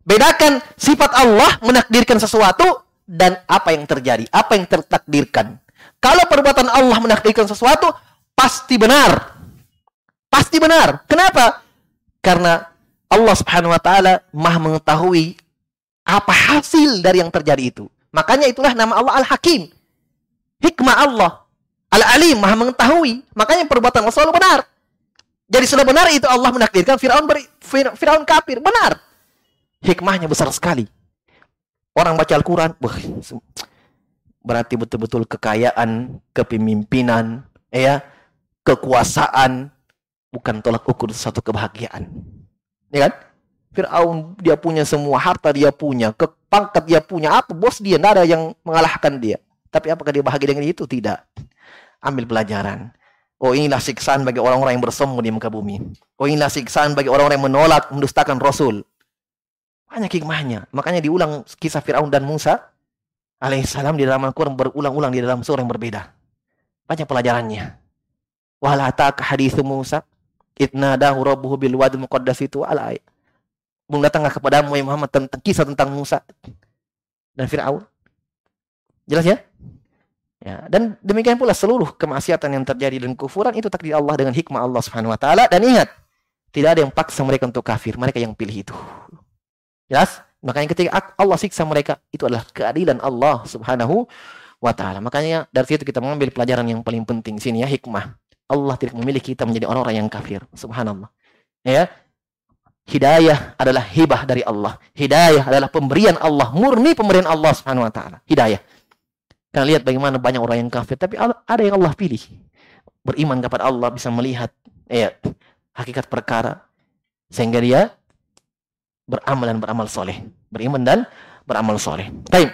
Bedakan sifat Allah menakdirkan sesuatu dan apa yang terjadi, apa yang tertakdirkan. Kalau perbuatan Allah menakdirkan sesuatu, pasti benar. Pasti benar. Kenapa? Karena Allah Subhanahu wa taala Maha mengetahui apa hasil dari yang terjadi itu. Makanya itulah nama Allah Al-Hakim. Hikmah Allah. Al-Alim, maha mengetahui. Makanya perbuatan Allah selalu benar. Jadi sudah benar itu Allah menakdirkan Firaun beri, Firaun kafir. Benar. Hikmahnya besar sekali. Orang baca Al-Quran, berarti betul-betul kekayaan, kepemimpinan, ya, kekuasaan, bukan tolak ukur satu kebahagiaan. Ya kan? Fir'aun dia punya semua harta dia punya, kepangkat dia punya, apa bos dia, tidak ada yang mengalahkan dia. Tapi apakah dia bahagia dengan itu? Tidak ambil pelajaran. Oh inilah siksaan bagi orang-orang yang bersombong di muka bumi. Oh inilah siksaan bagi orang-orang yang menolak, mendustakan Rasul. Banyak hikmahnya. Makanya diulang kisah Fir'aun dan Musa alaihissalam di dalam Al-Quran berulang-ulang di dalam surah yang berbeda. Banyak pelajarannya. Walataka hadithu Musa itnadahu rabbuhu bil wadi muqaddas itu ala. Belum datang kepadamu Muhammad tentang kisah tentang Musa dan Fir'aun. Jelas ya? Ya, dan demikian pula seluruh kemaksiatan yang terjadi dan kufuran itu takdir Allah dengan hikmah Allah Subhanahu wa taala dan ingat, tidak ada yang paksa mereka untuk kafir, mereka yang pilih itu. Jelas? Makanya ketika Allah siksa mereka itu adalah keadilan Allah Subhanahu wa taala. Makanya dari situ kita mengambil pelajaran yang paling penting sini ya hikmah. Allah tidak memilih kita menjadi orang-orang yang kafir. Subhanallah. Ya. Hidayah adalah hibah dari Allah. Hidayah adalah pemberian Allah, murni pemberian Allah Subhanahu wa taala. Hidayah. Karena lihat bagaimana banyak orang yang kafir, tapi ada yang Allah pilih. Beriman kepada Allah bisa melihat ya, hakikat perkara sehingga dia beramal dan beramal soleh. Beriman dan beramal soleh. Baik.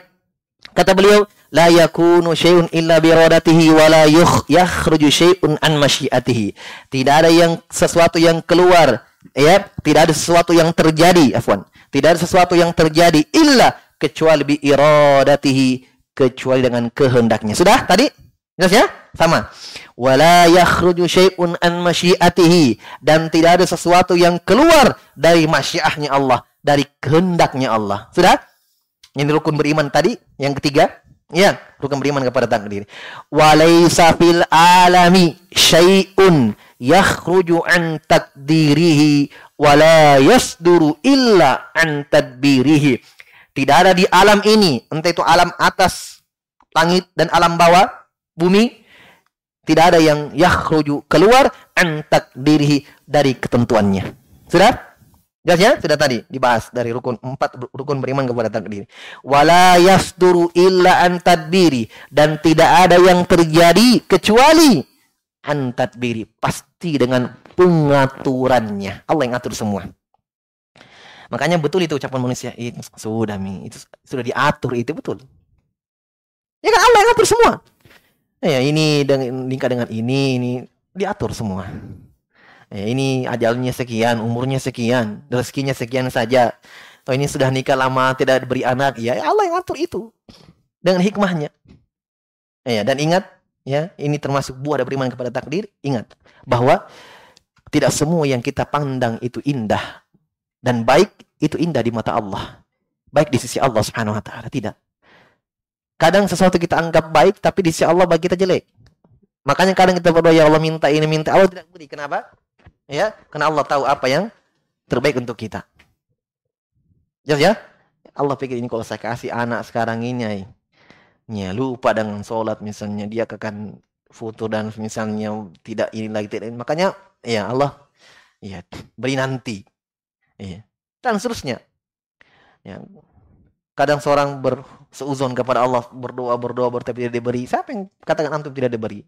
Kata beliau, la yakunu syai'un illa bi iradatihi wa la yakhruju syai'un an masyiatihi. Tidak ada yang sesuatu yang keluar, ya, tidak ada sesuatu yang terjadi, afwan. Tidak ada sesuatu yang terjadi illa kecuali bi iradatihi kecuali dengan kehendaknya. Sudah tadi? Jelas ya? Sama. Wala yakhruju syai'un an masyiatihi dan tidak ada sesuatu yang keluar dari masyiahnya Allah, dari kehendaknya Allah. Sudah? Ini rukun beriman tadi, yang ketiga, ya, rukun beriman kepada takdir. Walaysa fil alami syai'un yakhruju an takdirihi wala yasduru illa an tadbirihi tidak ada di alam ini, entah itu alam atas langit dan alam bawah bumi, tidak ada yang yakhruju keluar antak dirihi dari ketentuannya. Sudah? Jelas ya? Sudah tadi dibahas dari rukun empat rukun beriman kepada takdir. Wala yasduru illa an tadbiri dan tidak ada yang terjadi kecuali an tadbiri pasti dengan pengaturannya. Allah yang atur semua. Makanya betul itu ucapan manusia itu sudah itu sudah diatur itu betul. Ya kan Allah yang atur semua. Ya ini dengan nikah dengan ini ini diatur semua. Ya, ini ajalnya sekian, umurnya sekian, rezekinya sekian saja. Oh ini sudah nikah lama tidak beri anak, ya Allah yang atur itu dengan hikmahnya. Ya dan ingat ya ini termasuk buah dari beriman kepada takdir. Ingat bahwa tidak semua yang kita pandang itu indah dan baik itu indah di mata Allah. Baik di sisi Allah Subhanahu wa taala, tidak. Kadang sesuatu kita anggap baik tapi di sisi Allah bagi kita jelek. Makanya kadang kita berdoa ya Allah minta ini minta Allah tidak beri. Kenapa? Ya, karena Allah tahu apa yang terbaik untuk kita. Jelas ya? Allah pikir ini kalau saya kasih anak sekarang ini ya lupa dengan sholat misalnya dia akan foto dan misalnya tidak ini lagi tidak ini. makanya ya Allah ya beri nanti ya dan seterusnya ya kadang seorang berseuzon kepada Allah berdoa berdoa berdoa tidak diberi siapa yang katakan antum tidak diberi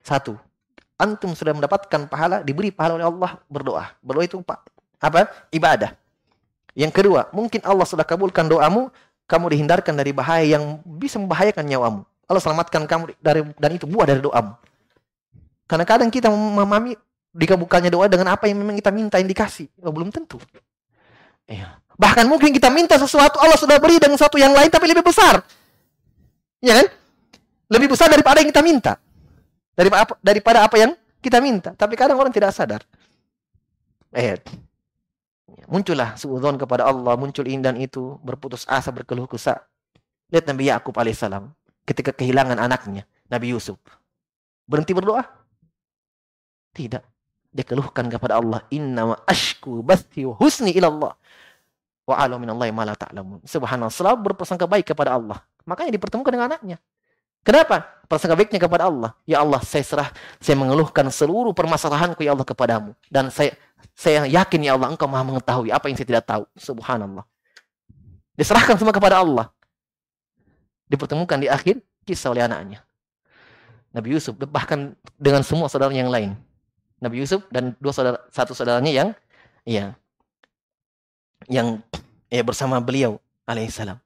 satu, antum sudah mendapatkan pahala, diberi pahala oleh Allah berdoa. Berdoa itu apa? Ibadah. Yang kedua, mungkin Allah sudah kabulkan doamu, kamu dihindarkan dari bahaya yang bisa membahayakan nyawamu. Allah selamatkan kamu dari dan itu buah dari doamu. Karena kadang kita memahami dikabulkannya doa dengan apa yang memang kita minta yang dikasih. Oh, belum tentu. Iya. Bahkan mungkin kita minta sesuatu Allah sudah beri dengan sesuatu yang lain tapi lebih besar. Ya kan? Lebih besar daripada yang kita minta daripada apa, daripada apa yang kita minta. Tapi kadang orang tidak sadar. Eh, muncullah suudzon kepada Allah, muncul indan itu, berputus asa, berkeluh kesah. Lihat Nabi Yakub alaihissalam ketika kehilangan anaknya, Nabi Yusuf. Berhenti berdoa? Tidak. Dia keluhkan kepada Allah, "Inna ma ashku bathi wa husni ila Allah." Wa alu minallahi. Subhanallah, selalu berprasangka baik kepada Allah. Makanya dipertemukan dengan anaknya. Kenapa? Prasangka baiknya kepada Allah. Ya Allah, saya serah, saya mengeluhkan seluruh permasalahanku ya Allah kepadamu. Dan saya saya yakin ya Allah, engkau maha mengetahui apa yang saya tidak tahu. Subhanallah. Diserahkan semua kepada Allah. Dipertemukan di akhir kisah oleh anaknya. Nabi Yusuf, bahkan dengan semua saudara yang lain. Nabi Yusuf dan dua saudara, satu saudaranya yang ya yang ya bersama beliau alaihissalam.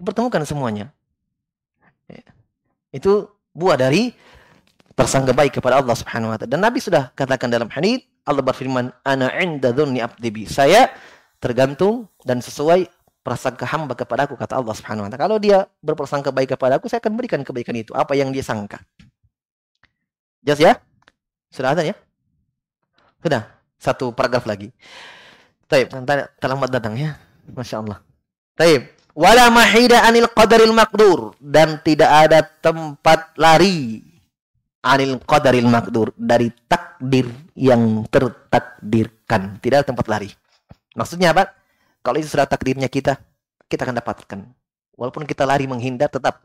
Dipertemukan semuanya. Ya. Itu buah dari tersangka baik kepada Allah Subhanahu wa taala. Dan Nabi sudah katakan dalam hadis Allah berfirman, "Ana 'inda dzunni 'abdi Saya tergantung dan sesuai prasangka hamba kepadaku kata Allah Subhanahu wa taala. Kalau dia berprasangka baik kepadaku, saya akan berikan kebaikan itu apa yang dia sangka. Jelas ya? Sudah ada ya? Sudah. Satu paragraf lagi. Taib, terlambat datang ya. Masya Allah. Taib. Wala mahida anil qadaril makdur dan tidak ada tempat lari anil qadaril makdur dari takdir yang tertakdirkan. Tidak ada tempat lari. Maksudnya apa? Kalau itu sudah takdirnya kita kita akan dapatkan. Walaupun kita lari menghindar tetap.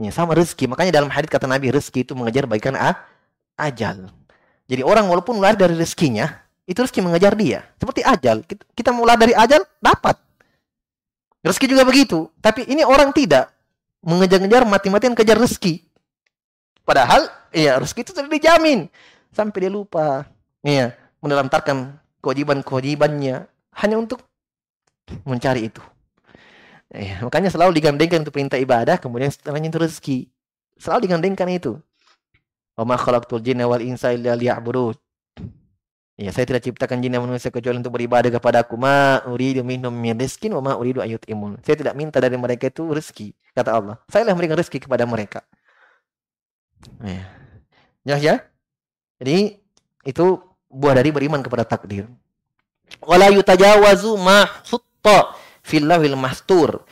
Ya, sama rezeki. Makanya dalam hadis kata Nabi rezeki itu mengejar bagikan ajal. Jadi orang walaupun lari dari rezekinya itu rezeki mengejar dia seperti ajal kita, lari dari ajal dapat Rezeki juga begitu. Tapi ini orang tidak mengejar-ngejar mati-matian kejar rezeki. Padahal iya rezeki itu sudah dijamin. Sampai dia lupa. Iya, menelantarkan kewajiban-kewajibannya hanya untuk mencari itu. Iya, makanya selalu digandengkan untuk perintah ibadah, kemudian setelahnya itu rezeki. Selalu digandengkan itu. Wa ma khalaqtul jinna wal insa illa. Ya, saya tidak ciptakan jin dan manusia kecuali untuk beribadah kepada aku. Ma uridu minhum min rizkin wa ma uridu ayut imun. Saya tidak minta dari mereka itu rezeki, kata Allah. Saya lah memberikan rezeki kepada mereka. Ya. Ya, ya. Jadi itu buah dari beriman kepada takdir. Wala yutajawazu ma hutta fil mastur.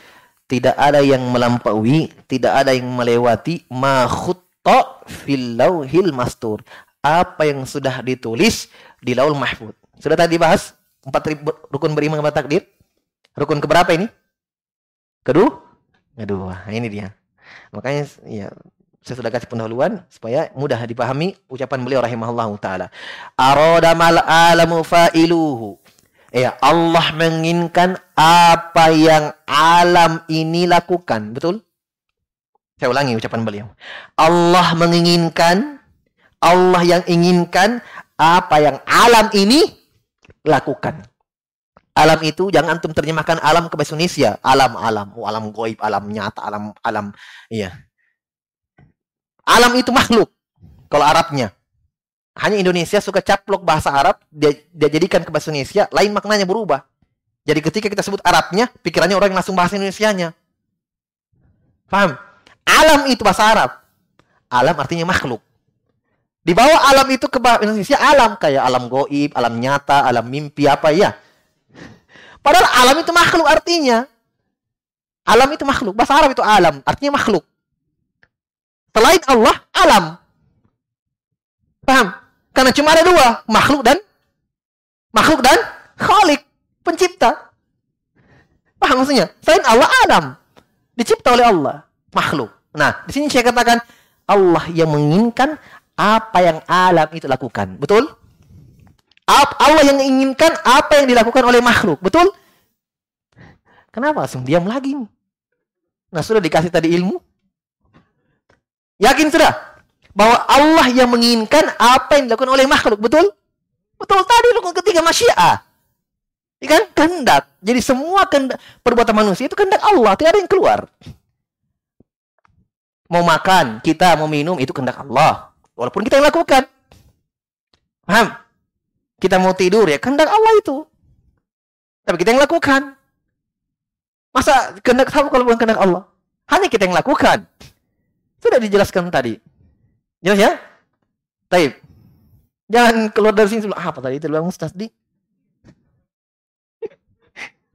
Tidak ada yang melampaui, tidak ada yang melewati ma khutta fil lawhil mastur. Apa yang sudah ditulis di Laul Mahfud. Sudah tadi bahas empat rukun beriman kepada takdir. Rukun keberapa ini? Kedua? Kedua. Nah, ini dia. Makanya ya saya sudah kasih pendahuluan supaya mudah dipahami ucapan beliau rahimahullahu taala. Arada mal alamu fa'iluhu. Ya, Allah menginginkan apa yang alam ini lakukan. Betul? Saya ulangi ucapan beliau. Allah menginginkan Allah yang inginkan apa yang alam ini lakukan. Alam itu jangan antum terjemahkan alam ke bahasa Indonesia. Alam, alam, oh, alam goib, alam nyata, alam, alam, iya. Alam itu makhluk. Kalau Arabnya. Hanya Indonesia suka caplok bahasa Arab, dia, dia jadikan ke bahasa Indonesia, lain maknanya berubah. Jadi ketika kita sebut Arabnya, pikirannya orang yang langsung bahasa Indonesianya. Paham? Alam itu bahasa Arab. Alam artinya makhluk. Di bawah alam itu ke Indonesia alam kayak alam goib, alam nyata, alam mimpi apa ya. Padahal alam itu makhluk artinya. Alam itu makhluk. Bahasa Arab itu alam, artinya makhluk. Selain Allah, alam. Paham? Karena cuma ada dua, makhluk dan makhluk dan khalik, pencipta. Paham maksudnya? Selain Allah Adam dicipta oleh Allah, makhluk. Nah, di sini saya katakan Allah yang menginginkan apa yang alam itu lakukan. Betul? Allah yang menginginkan apa yang dilakukan oleh makhluk. Betul? Kenapa langsung diam lagi? Nah, sudah dikasih tadi ilmu? Yakin sudah? Bahwa Allah yang menginginkan apa yang dilakukan oleh makhluk. Betul? Betul tadi rukun ketiga masyiah. Kan kehendak. Jadi semua kehendak perbuatan manusia itu kehendak Allah, tidak ada yang keluar. Mau makan, kita mau minum itu kehendak Allah. Walaupun kita yang lakukan. Paham? Kita mau tidur ya kehendak Allah itu. Tapi kita yang lakukan. Masa kehendak kamu kalau bukan kehendak Allah? Hanya kita yang lakukan. Sudah dijelaskan tadi. Jelas ya? Taib. Jangan keluar dari sini sebelum apa tadi itu bilang Ustaz di.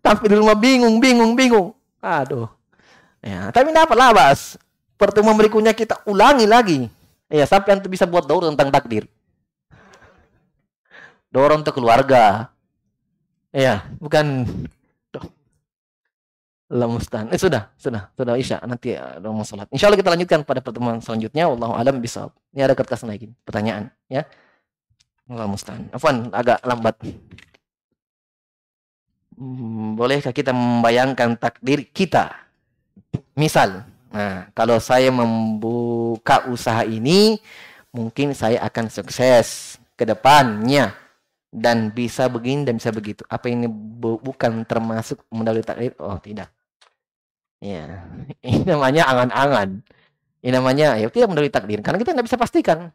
Tapi di rumah bingung, bingung, bingung. Aduh. Ya, tapi tidak apa lah, Bas pertemuan berikutnya kita ulangi lagi. Ya, sampai nanti bisa buat daur tentang takdir. Dorong untuk keluarga. Ya, bukan Lamustan. Eh sudah, sudah, sudah Isya. Nanti uh, mau salat. Insya Allah kita lanjutkan pada pertemuan selanjutnya. Wallahu alam bisa. Ini ada kertas lagi, pertanyaan, ya. Allah mustan. Afwan, agak lambat. Hmm, bolehkah kita membayangkan takdir kita? Misal, Nah, kalau saya membuka usaha ini, mungkin saya akan sukses ke depannya dan bisa begini dan bisa begitu. Apa ini bu bukan termasuk mendalui takdir? Oh, tidak. Ya, ini namanya angan-angan. Ini namanya ya tidak mendalui takdir karena kita nggak bisa pastikan.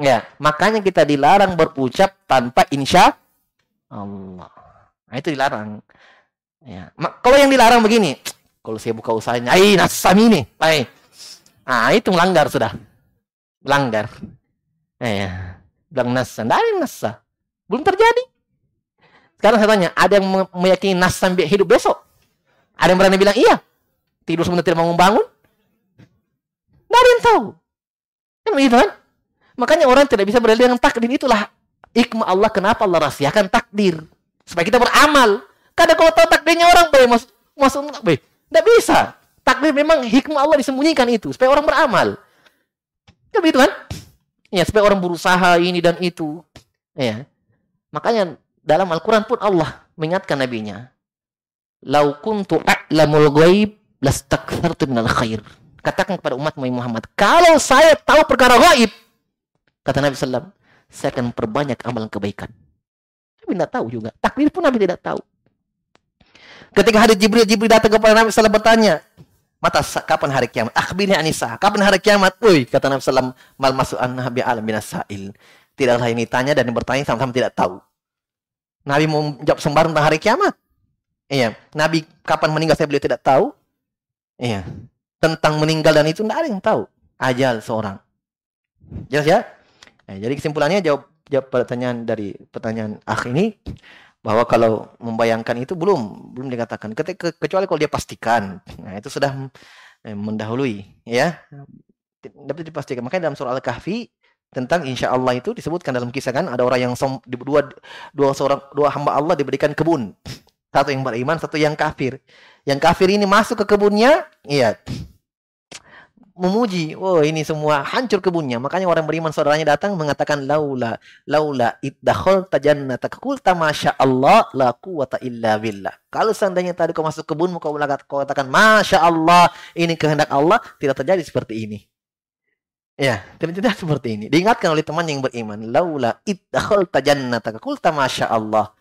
Ya, makanya kita dilarang berucap tanpa insya Allah. Nah, itu dilarang. Ya, kalau yang dilarang begini, kalau saya buka usahanya, ai nasam ini, ai. Ah, itu melanggar sudah. Melanggar. Eh, bilang nasa, tidak ada nasa. Belum terjadi. Sekarang saya tanya, ada yang meyakini nas sampai hidup besok? Ada yang berani bilang iya? Tidur sebentar tidak mau bangun? Tidak ada yang tahu. Kan begitu kan? Makanya orang tidak bisa berdalil dengan takdir. Itulah hikmah Allah. Kenapa Allah rahasiakan takdir? Supaya kita beramal. Kadang kalau tahu takdirnya orang, boleh masuk, masuk, boleh. Tidak bisa. Takdir memang hikmah Allah disembunyikan itu. Supaya orang beramal. Kan begitu kan? Ya, supaya orang berusaha ini dan itu. Ya. Makanya dalam Al-Quran pun Allah mengingatkan nabinya. Lau kuntu a'lamul ghaib lastakthartu minal khair. Katakan kepada umat Muhammad, kalau saya tahu perkara gaib, kata Nabi SAW, saya akan perbanyak amalan kebaikan. Nabi tidak tahu juga. Takdir pun Nabi tidak tahu. Ketika hari Jibril, Jibril datang kepada Nabi SAW bertanya, Mata kapan hari kiamat? Akhbirni anisa. Kapan hari kiamat? Woi, kata Nabi SAW, mal masuk an nabi alam binasail. Tidaklah ini tanya dan bertanya sama-sama tidak tahu. Nabi mau jawab sembarang tentang hari kiamat. Iya. Nabi kapan meninggal saya beliau tidak tahu. Iya. Tentang meninggal dan itu tidak ada yang tahu. Ajal seorang. Jelas ya? Nah, jadi kesimpulannya jawab jawab pertanyaan dari pertanyaan akh ini bahwa kalau membayangkan itu belum belum dikatakan. Ketika kecuali kalau dia pastikan. Nah itu sudah eh, mendahului ya. Dapat dipastikan. Makanya dalam surah al-kahfi tentang insya Allah itu disebutkan dalam kisah kan ada orang yang som, dua dua seorang dua hamba Allah diberikan kebun. Satu yang beriman satu yang kafir. Yang kafir ini masuk ke kebunnya iya memuji, oh ini semua hancur kebunnya. Makanya orang beriman saudaranya datang mengatakan laula laula iddakhal tajannata qulta masya Allah la quwata illa billah. Kalau seandainya tadi kau masuk kebunmu kau katakan masya Allah ini kehendak Allah tidak terjadi seperti ini. Ya, tidak tidak seperti ini. Diingatkan oleh teman yang beriman, laula iddakhal tajannata qulta masya Allah.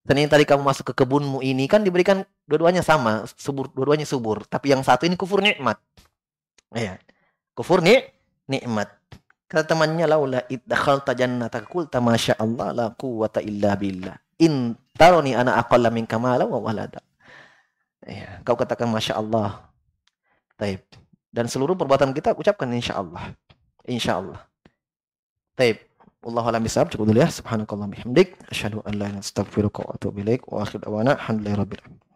Dan tadi kamu masuk ke kebunmu ini kan diberikan dua-duanya sama, subur, dua-duanya subur. Tapi yang satu ini kufur nikmat. Ya. Kufur ni nikmat. Kata temannya laula iddakhalta jannata qulta masya Allah la quwata illa billah. In taroni ana aqalla min kamala wa walada. Ya, kau katakan masya Allah. Taib. Dan seluruh perbuatan kita ucapkan insya Allah. Insya Allah. Taib. Allah alam bisawab cukup dulu ya. Subhanakallah bihamdik. Asyhadu an la ilaha illa anta astaghfiruka wa atubu ilaik. Wa akhir da'wana alhamdulillahi rabbil alamin.